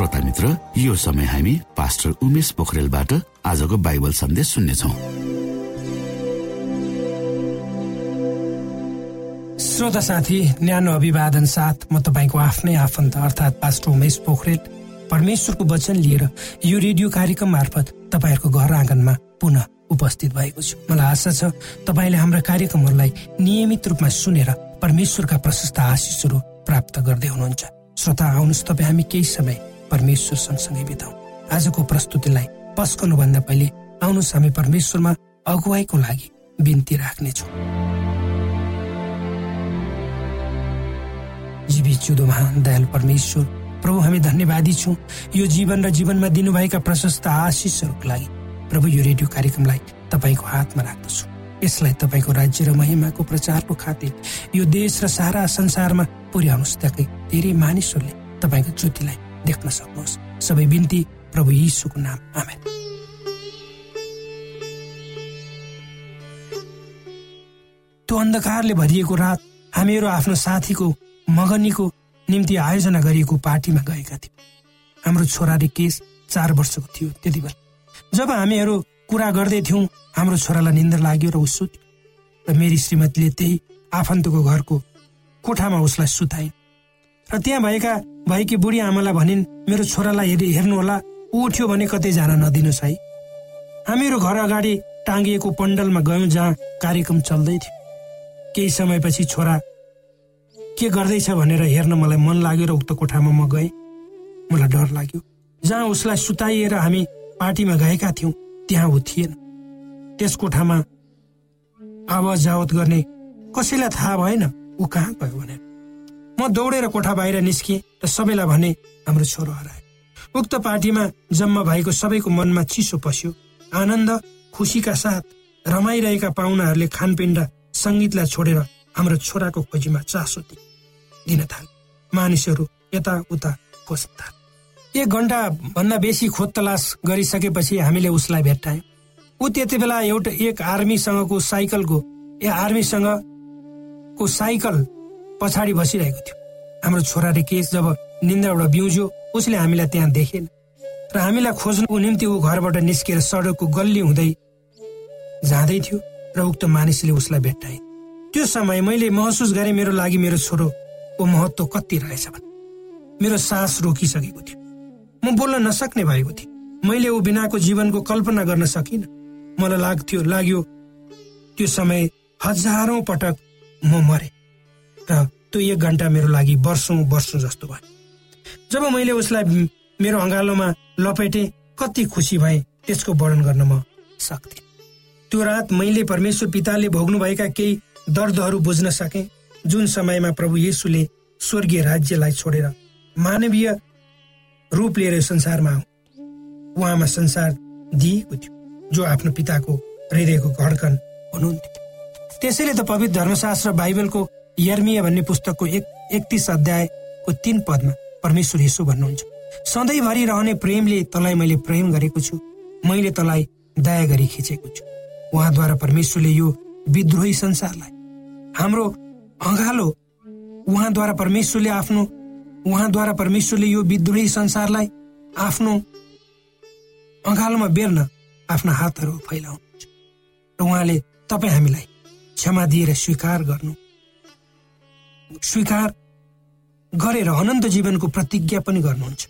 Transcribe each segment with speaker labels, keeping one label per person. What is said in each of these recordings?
Speaker 1: श्रोता मित्र यो समय हामी पास्टर उमेश पोखरेलबाट आजको बाइबल सन्देश सुन्नेछौ।
Speaker 2: श्रोता साथी न्यानो अभिवादन साथ म तपाईँको आफ्नै आफन्त अर्थात् पास्टर उमेश पोखरेल परमेश्वरको वचन लिएर यो रेडियो कार्यक्रम मार्फत तपाईँहरूको घर आँगनमा पुनः उपस्थित भएको छु। मलाई आशा छ तपाईँले हाम्रा कार्यक्रमहरूलाई नियमित रूपमा सुनेर परमेश्वरका प्रशस्त आशिषहरू प्राप्त गर्दै हुनुहुन्छ। श्रोता आउनुहोस् तपाईँ हामी केही समय परमेश्वर सँगसँगै बिताउ। आजको प्रस्तुतिलाई भन्दा पहिले आउनुहोस् हामी परमेश्वरमा अगुवाईको लागि बिन्ती राख्नेछौँ। जीवी चुदो महान दयाल परमेश्वर प्रभु हामी धन्यवादी छौँ। यो जीवन र जीवनमा दिनुभएका प्रशस्त आशिषहरूको लागि प्रभु यो रेडियो कार्यक्रमलाई तपाईँको हातमा राख्दछु। यसलाई तपाईँको राज्य र महिमाको प्रचारको खातिर यो देश र सारा संसारमा पुर्याउनुहोस् ताकि धेरै मानिसहरूले तपाईँको ज्योतिलाई देख्न सक्नुहोस् सबै बिन्ती प्रभु यीशुको नाम आमेन त्यो अन्धकारले भरिएको रात हामीहरू आफ्नो साथीको मगनीको निम्ति आयोजना गरिएको पार्टीमा गएका थियौँ। हाम्रो छोरा केस चार वर्षको थियो त्यति बेला। जब हामीहरू कुरा गर्दै थियौँ हाम्रो छोरालाई निन्द्र लाग्यो र ऊ सुत्यो। र मेरी श्रीमतीले त्यही आफन्तको घरको कोठामा उसलाई सुताइन्। र त्यहाँ भएका भएकी बुढी आमालाई भनिन् मेरो छोरालाई हेरि हेर्नुहोला उठ्यो भने कतै जान नदिनुहोस् है। हामीहरू घर अगाडि टाँगिएको पण्डलमा गयौँ जहाँ कार्यक्रम चल्दै थियो। केही समयपछि छोरा के गर्दैछ भनेर हेर्न मलाई मन लाग्यो र उक्त कोठामा म गएँ। मलाई डर लाग्यो। जहाँ उसलाई सुताइएर हामी पार्टीमा गएका थियौँ त्यहाँ ऊ थिएन। त्यस कोठामा आवाज जावत गर्ने कसैलाई थाहा भएन ऊ कहाँ गयो भनेर। म दौडेर कोठा बाहिर निस्किएँ र सबैलाई भने हाम्रो छोरो हराए उक्त पार्टीमा जम्मा भएको सबैको मनमा चिसो पस्यो। आनन्द खुसीका साथ रमाइरहेका पाहुनाहरूले खानपिन र सङ्गीतलाई छोडेर हाम्रो छोराको खोजीमा चासो दिन थाले मानिसहरू यताउता खोज्न थाले। एक घन्टा भन्दा बेसी खोज तलास गरिसकेपछि हामीले उसलाई भेट्टायौँ। ऊ त्यति बेला एउटा एक आर्मीसँगको साइकलको ए आर्मीसँगको साइकल पछाडि बसिरहेको थियो। हाम्रो छोरा केस जब निन्द्राबाट बिउज्यो उसले हामीलाई त्यहाँ देखेन र हामीलाई खोज्नुको निम्ति ऊ घरबाट निस्किएर सडकको गल्ली हुँदै जाँदै थियो र उक्त मानिसले उसलाई भेट्टाए। त्यो समय मैले महसुस गरेँ मेरो लागि मेरो छोरोको महत्व कति रहेछ भने मेरो सास रोकिसकेको थियो। म बोल्न नसक्ने भएको थिएँ। मैले ऊ बिनाको जीवनको कल्पना गर्न सकिनँ। मलाई लाग्थ्यो लाग्यो त्यो समय हजारौं पटक म मरे। र त्यो एक घन्टा मेरो लागि वर्षौँ वर्षौँ जस्तो भयो। जब मैले उसलाई मेरो अँगालोमा लपेटे कति खुसी भए त्यसको वर्णन गर्न म सक्थेँ। त्यो रात मैले परमेश्वर पिताले भोग्नुभएका केही दर्दहरू बुझ्न सकेँ जुन समयमा प्रभु येसुले स्वर्गीय राज्यलाई छोडेर मानवीय रूप लिएर संसारमा उहाँमा संसार दिएको थियो जो आफ्नो पिताको हृदयको घडकन हुनुहुन्थ्यो। त्यसैले त पवित्र धर्मशास्त्र बाइबलको यर्मिया भन्ने पुस्तकको एक एकतिस अध्यायको तीन पदमा परमेश्वर यसो भन्नुहुन्छ सधैँभरि रहने प्रेमले तँलाई मैले प्रेम गरेको छु। मैले तँलाई दया गरी खिचेको छु। उहाँद्वारा परमेश्वरले यो विद्रोही संसारलाई हाम्रो अँगालो उहाँद्वारा परमेश्वरले आफ्नो उहाँद्वारा परमेश्वरले यो विद्रोही संसारलाई आफ्नो अँगालोमा बेर्न आफ्ना हातहरू फैलाउनुहुन्छ। र उहाँले तपाईँ हामीलाई क्षमा दिएर स्वीकार गर्नु। स्वीकार गरेर अनन्त जीवनको प्रतिज्ञा पनि गर्नुहुन्छ।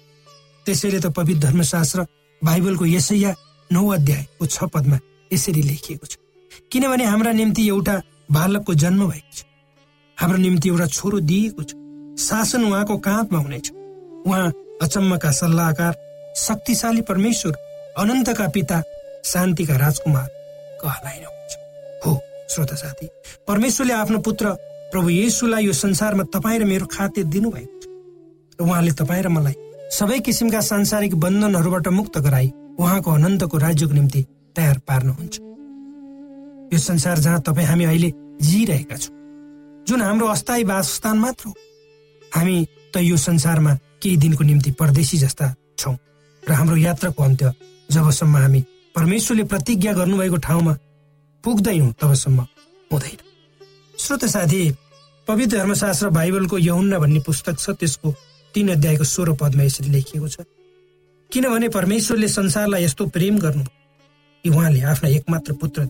Speaker 2: त्यसैले त पवित्र धर्मशास्त्र बाइबलको यसैया नौ अध्यायको छ पदमा यसरी लेखिएको छ। किनभने हाम्रा निम्ति एउटा बालकको जन्म भएको छ। हाम्रो निम्ति एउटा छोरो दिएको छ। शासन उहाँको काँधमा हुनेछ। उहाँ अचम्मका सल्लाहकार शक्तिशाली परमेश्वर अनन्तका पिता शान्तिका राजकुमार कहलाइनुहुन्छ हो श्रोता साथी परमेश्वरले आफ्नो पुत्र प्रभु येसुलाई यो संसारमा तपाईँ र मेरो खाते दिनुभएको छ र उहाँले तपाईँ र मलाई सबै किसिमका सांसारिक बन्धनहरूबाट मुक्त गराई उहाँको अनन्तको राज्यको निम्ति तयार पार्नुहुन्छ। यो संसार जहाँ तपाईँ हामी अहिले जिरहेका छौँ जुन हाम्रो अस्थायी वासस्थान मात्र हो हामी त यो संसारमा केही दिनको निम्ति परदेशी जस्ता छौँ। र हाम्रो यात्राको अन्त्य जबसम्म हामी परमेश्वरले प्रतिज्ञा गर्नुभएको ठाउँमा पुग्दैनौँ तबसम्म हुँदैन। श्रोत साथी पवित्र धर्मशास्त्र बाइबलको यहुन्ना भन्ने पुस्तक छ त्यसको तीन अध्यायको सोह्र पदमा यसरी लेखिएको छ। किनभने परमेश्वरले संसारलाई यस्तो प्रेम गर्नु कि उहाँले आफ्ना एकमात्र पुत्र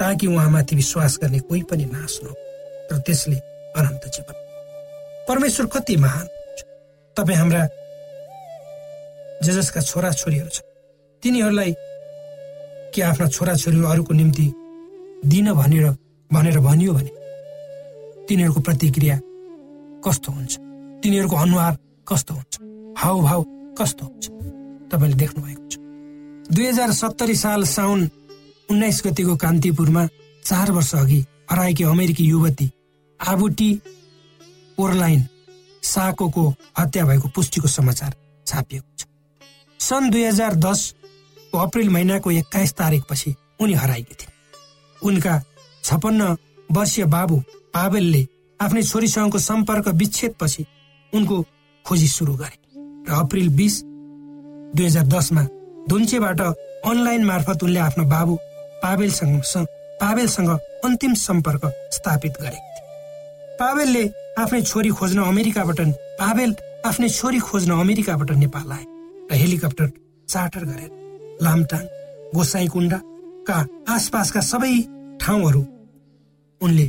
Speaker 2: ताकि उहाँमाथि विश्वास गर्ने कोही पनि नाश न र त्यसले अनन्त जीवन। परमेश्वर कति महान तपाईँ हाम्रा जे छोरा छोरीहरू छ तिनीहरूलाई के आफ्ना छोराछोरीहरू अरूको निम्ति दिन भनेर भनेर भनियो भने तिनीहरूको प्रतिक्रिया कस्तो हुन्छ? तिनीहरूको अनुहार कस्तो हुन्छ? हाउभाव कस्तो हुन्छ? तपाईँले देख्नु भएको छ। दुई हजार सत्तरी साल साउन उन्नाइस गतिको कान्तिपुरमा चार वर्ष अघि हराएकी अमेरिकी युवती आबुटी ओरलाइन साकोको हत्या भएको पुष्टिको समाचार छापिएको छ। सन् दुई हजार दसको अप्रेल महिनाको एक्काइस तारिकपछि उनी हराएकी थिए उनका छपन्न वर्षीय बाबु पावेलले आफ्नै छोरीसँगको सम्पर्क विच्छेदपछि उनको खोजी सुरु गरे र अप्रेल बिस दुई हजार दसमा धुन्चेबाट अनलाइन मार्फत उनले आफ्नो बाबु पावेलसँग पावेलसँग अन्तिम सम्पर्क स्थापित गरेका थिए पावेलले आफ्नै छोरी खोज्न अमेरिकाबाट पावेल आफ्नै छोरी खोज्न अमेरिकाबाट नेपाल आए र हेलिकप्टर चार्टर गरेर लामटाङ गोसाईकुण्डका आसपासका सबै ठाउँहरू। उनले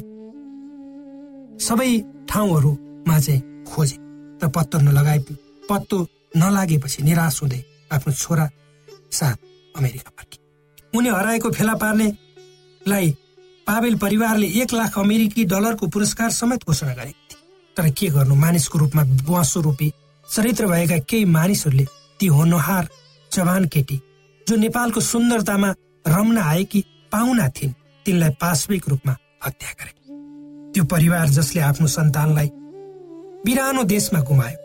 Speaker 2: सबै ठाउँहरूमा चाहिँ खोजे र पत्तो नलगाए पत्तो नलागेपछि निराश हुँदै आफ्नो छोरा साथ अमेरिका फर्के। उनी हराएको फेला पार्नेलाई पावेल परिवारले एक लाख अमेरिकी डलरको पुरस्कार समेत घोषणा गरेको थिए तर के गर्नु मानिसको रूपमा बुवासो रूपी चरित्र भएका केही मानिसहरूले ती होनहार जवान केटी जो नेपालको सुन्दरतामा रम्न आएकी पाहुना थिइन् तिनलाई पाशविक रूपमा हत्या गरे। त्यो परिवार जसले आफ्नो सन्तानलाई बिरानो देशमा गुमायो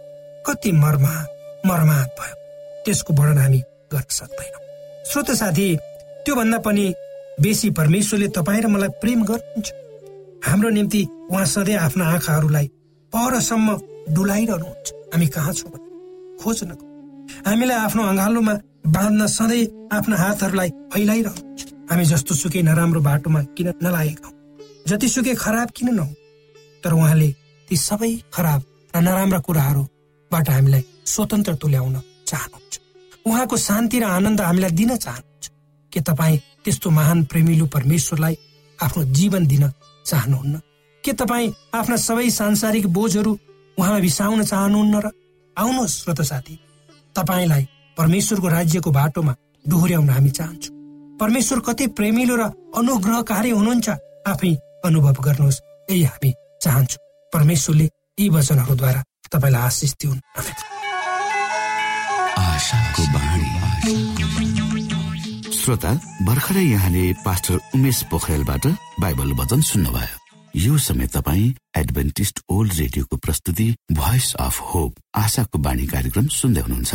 Speaker 2: कति मर्मा मर्मात भयो। त्यसको वर्णन हामी गर्न सक्दैनौँ। श्रोत साथी त्योभन्दा पनि बेसी परमेश्वरले तपाईँ र मलाई प्रेम गर्नुहुन्छ। हाम्रो निम्ति उहाँ सधैँ आफ्ना आँखाहरूलाई परसम्म डुलाइरहनुहुन्छ। हामी कहाँ छौँ खोज्नको हामीलाई आफ्नो अँगालोमा बाँध्न सधैँ आफ्ना हातहरूलाई फैलाइरहनुहुन्छ। हामी जस्तो सुकै नराम्रो बाटोमा किन नलागेका जतिसुकै खराब किन नहौ तर उहाँले ती सबै खराब र नराम्रा कुराहरूबाट हामीलाई स्वतन्त्र तुल्याउन चाहनुहुन्छ। उहाँको शान्ति र आनन्द हामीलाई दिन चाहनुहुन्छ। के तपाईँ त्यस्तो महान प्रेमिलो परमेश्वरलाई आफ्नो जीवन दिन चाहनुहुन्न? के तपाईँ आफ्ना सबै सांसारिक बोझहरू उहाँमा बिसाउन चाहनुहुन्न र आउनुहोस् श्रोत साथी। तपाईँलाई परमेश्वरको राज्यको बाटोमा डोहोर्याउन हामी चाहन्छौँ। परमेश्वर कति प्रेमिलो र अनुग्रहकारी हुनुहुन्छ? आफै अनुभव गर्नुहोस्। यही हामी चाहन्छौँ। परमेश्वरले यी वचनहरूद्वारा तपाईँलाई आशिष दिउन्।
Speaker 1: श्रोता भर्खरै यहाँले पास्टर उमेश पोखरेलबाट बाइबल वचन सुन्नुभयो। यो समय तपाईँ एडभेन्टिस्ट ओल्ड रेडियोको प्रस्तुति भोइस अफ होप आशाको बाणी कार्यक्रम सुन्दै हुनुहुन्छ।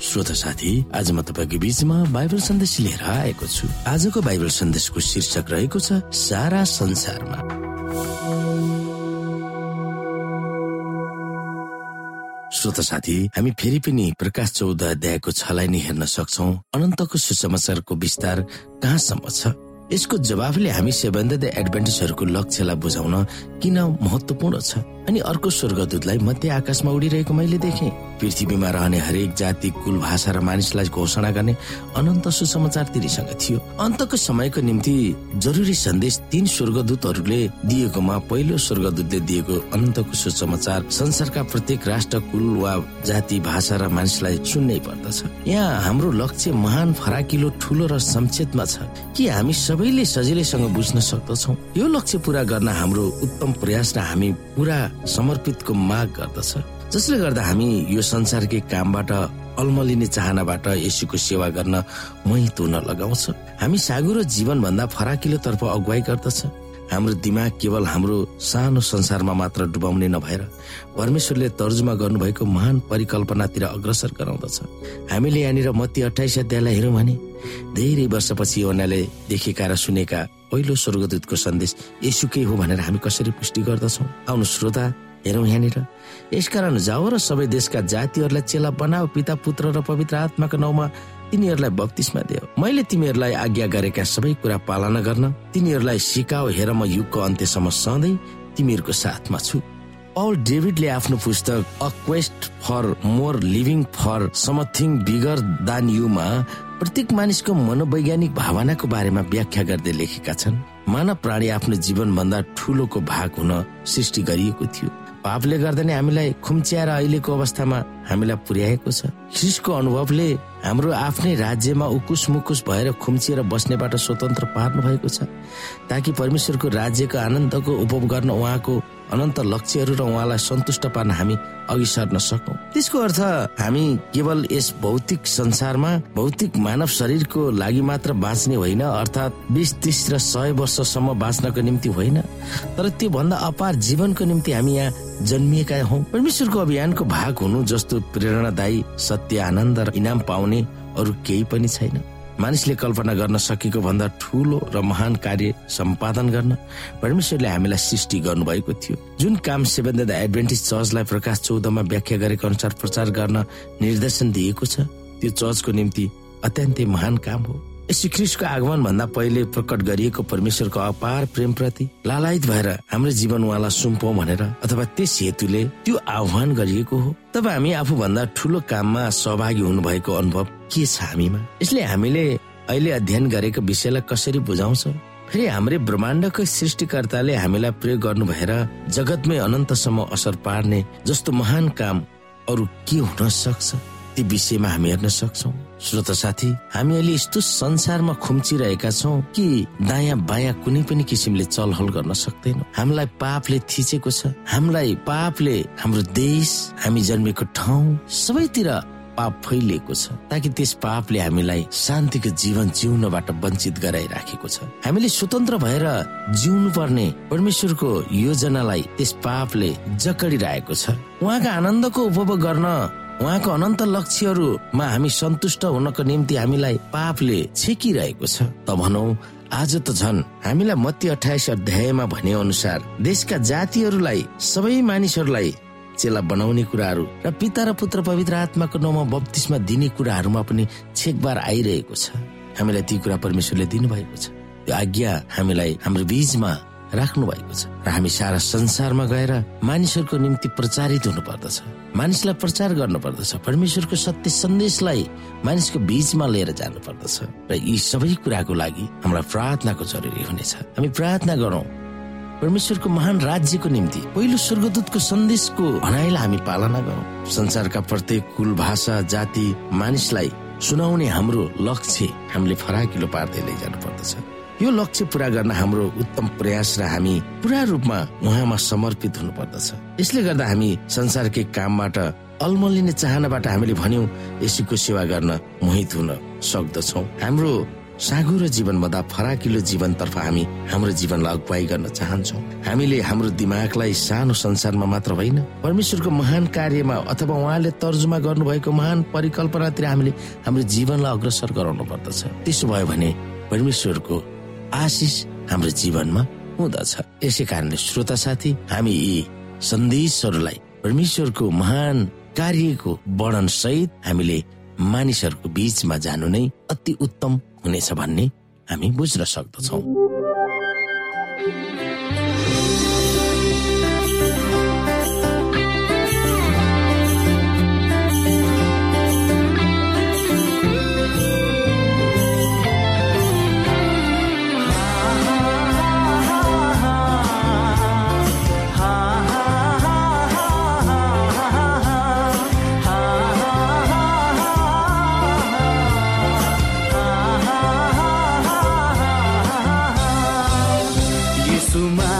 Speaker 3: श्रोता साथी आज म तपाईँको बिचमा बाइबल सन्देश लिएर आएको छु। आजको बाइबल सन्देशको शीर्षक रहेको छ सारा संसारमा। श्रोता साथी हामी फेरि पनि प्रकाश चौध अध्यायको छलाई नै हेर्न सक्छौ। अनन्तको सुसमाचारको विस्तार कहाँसम्म छ? यसको जवाफले हामी सेभन्थ एडभान्टेजहरूको लक्ष्यलाई बुझाउन किन महत्वपूर्ण छ? अनि अर्को स्वर्गदूतलाई मध्य आकाशमा उडिरहेको मैले देखेँ। पृथ्वीमा रहने हरेक जाति कुल भाषा र मानिसलाई घोषणा गर्ने अनन्त सुसमाचार तिनीसँग थियो। अन्तको समयको निम्ति जरुरी सन्देश तीन स्वर्गदूतहरूले दिएकोमा पहिलो स्वर्गदूतले दिएको अनन्तको सुसमाचार संसारका प्रत्येक राष्ट्र कुल वा जाति भाषा र मानिसलाई सुन्नै पर्दछ। यहाँ हाम्रो लक्ष्य महान फराकिलो ठुलो र संक्षेपमा छ कि हामी सबैले सजिलैसँग बुझ्न सक्दछौ। यो लक्ष्य पूरा गर्न हाम्रो उत्तम प्रयास र हामी पूरा समर्पितको माग गर्दछ। जसले गर्दा हामी यो संसारकै कामबाट अल्मलिने चाहनाबाट यसुको सेवा गर्न महित हुन लगाउँछ। हामी सागु र जीवनभन्दा फराकिलो तर्फ अगुवाई गर्दछ। हाम्रो दिमाग केवल हाम्रो सानो संसारमा मात्र डुबाउने नभएर परमेश्वरले तर्जुमा गर्नुभएको महान परिकल्पनातिर अग्रसर गराउँदछ। हामीले यहाँनिर मती अठाइस अध्यायलाई हेरौँ भने धेरै वर्षपछि योनाले देखेका र सुनेका पहिलो स्वर्गदूतको सन्देश यसुकै हो भनेर हामी कसरी पुष्टि गर्दछौ? आउनु श्रोता हेरौँ यहाँनिर। यसकारण जाओ र सबै देशका जातिहरूलाई चेला बनाऊ पिता पुत्र र पवित्र आत्माको नाउँमा तिनीहरूलाई बत्तिसमा दियो। मैले तिमीहरूलाई आज्ञा गरेका सबै कुरा पालना गर्न तिनीहरूलाई सिकाओ हेर म युगको अन्त्यसम्म सधैँ तिमीहरूको साथमा छु। पल डेभिडले आफ्नो पुस्तक a quest for more living for something bigger than युमा प्रत्येक मानिसको मनोवैज्ञानिक भावनाको बारेमा व्याख्या गर्दै लेखेका छन्। मानव प्राणी आफ्नो जीवनभन्दा ठुलोको भाग हुन सृष्टि गरिएको थियो। पापले गर्दा नै हामीलाई खुम्च्याएर अहिलेको अवस्थामा हामीलाई पुर्याएको छ। ख्रिसको अनुभवले हाम्रो आफ्नै राज्यमा उकुस मुकुस भएर खुम्चिएर बस्नेबाट स्वतन्त्र पार्नु भएको छ। ताकि परमेश्वरको राज्यको आनन्दको उपभोग गर्न उहाँको अनन्त लक्ष्यहरू र उहाँलाई सन्तुष्ट पार्न हामी अघि सर्न सकौँ। त्यसको अर्थ हामी केवल यस भौतिक संसारमा भौतिक मानव शरीरको लागि मात्र बाँच्ने होइन अर्थात् बिस तिस र सय वर्षसम्म बाँच्नको निम्ति होइन। तर त्यो भन्दा अपार जीवनको निम्ति हामी यहाँ जन्मिएका हौ। परमेश्वरको अभियानको भाग हुनु जस्तो प्रेरणादायी सत्य आनन्द र इनाम पाउने अरू केही पनि छैन। मानिसले कल्पना गर्न सकेको भन्दा ठुलो र महान कार्य सम्पादन गर्न परमेश्वरले हामीलाई सृष्टि गर्नुभएको थियो। जुन काम सेभेन द एडभेन्टिज चर्चलाई प्रकाश चौधमा व्याख्या गरेको अनुसार प्रचार गर्न निर्देशन दिएको छ त्यो चर्चको निम्ति अत्यन्तै महान काम हो। श्रीकृष्णको आगमन भन्दा पहिले प्रकट गरिएको परमेश्वरको अपार प्रेम प्रति लालायत भएर हाम्रो जीवन उहाँलाई सुम्पौँ भनेर अथवा त्यस हेतुले त्यो आह्वान गरिएको हो। तब हामी आफूभन्दा ठुलो काममा सहभागी हुनुभएको अनुभव के छ हामीमा? यसले हामीले अहिले अध्ययन गरेको विषयलाई कसरी बुझाउँछौ? फेरि हाम्रै ब्रह्माण्डकै सृष्टिकर्ताले हामीलाई प्रयोग गर्नु भएर जगतमै अनन्तसम्म असर पार्ने जस्तो महान काम अरू के हुन सक्छ? ती विषयमा हामी हेर्न सक्छौ। श्रोत साथी हामी अहिले यस्तो संसारमा खुम्चिरहेका छौँ कि दायाँ बायाँ कुनै पनि किसिमले चलहल गर्न सक्दैनौँ। हामीलाई पापले थिचेको छ। हामीलाई पापले हाम्रो देश हामी जन्मेको ठाउँ सबैतिर पाप फैलिएको छ ताकि त्यस पापले हामीलाई शान्तिको जीवन जिउनबाट वञ्चित गराइराखेको छ। हामीले स्वतन्त्र भएर जिउनु पर्ने परमेश्वरको योजनालाई त्यस पापले जकडिरहेको छ। उहाँका आनन्दको उपभोग गर्न उहाँको अनन्त लक्ष्यहरूमा हामी सन्तुष्ट हुनको निम्ति हामीलाई पापले छेकिरहेको छ। त भनौ आज त झन् हामीलाई मत्ती अठाइस अध्यायमा भने अनुसार देशका जातिहरूलाई सबै मानिसहरूलाई चेला बनाउने कुराहरू र पिता र पुत्र पवित्र आत्माको नाउँमा बत्तिसमा दिने कुराहरूमा पनि छेकबार आइरहेको छ। हामीलाई ती कुरा परमेश्वरले दिनुभएको छ। त्यो आज्ञा हामीलाई हाम्रो बीचमा राख्नु भएको छ। र हामी सारा संसारमा गएर मानिसहरूको निम्ति प्रचारित हुनु पर्दछ मानिसलाई प्रचार गर्नु पर्दछ परमेश्वरको सत्य सन्देशलाई मानिसको बीचमा लिएर जानु पर्दछ र यी सबै कुराको लागि हामीलाई प्रार्थनाको जरुरी हुनेछ। हामी प्रार्थना गरौँ। परमेश्वरको महान राज्यको निम्ति पहिलो स्वर्गदूतको सन्देशको भनाइलाई हामी पालना गरौँ। संसारका प्रत्येक कुल भाषा जाति मानिसलाई सुनाउने हाम्रो लक्ष्य हामीले फराकिलो पार्दै लैजानु पर्दछ यो लक्ष्य पूरा गर्न हाम्रो उत्तम प्रयास र हामी पूरा रूपमा उहाँमा समर्पित हुनु पर्दछ यसले गर्दा हामी संसारकै कामबाट अल्मलिने चाहनाबाट हामीले भन्यौं यसुको सेवा गर्न मोहित हुन सक्दछौ। हाम्रो साँगुरो जीवनभन्दा फराकिलो जीवनतर्फ हामी हाम्रो जीवनलाई अगुवाई गर्न चाहन्छौँ। हामीले हाम्रो दिमागलाई सानो संसारमा मात्र होइन परमेश्वरको महान कार्यमा अथवा उहाँले तर्जुमा गर्नुभएको महान परिकल्पनातिर हामीले हाम्रो जीवनलाई अग्रसर गराउनु पर्दछ त्यसो भयो भने परमेश्वरको आशिष हाम्रो जीवनमा हुँदछ। यसै कारणले श्रोता साथी हामी यी सन्देशहरूलाई परमेश्वरको महान कार्यको वर्णन सहित हामीले मानिसहरूको बीचमा जानु नै अति उत्तम हुनेछ भन्ने हामी बुझ्न सक्दछौँ।
Speaker 4: isso.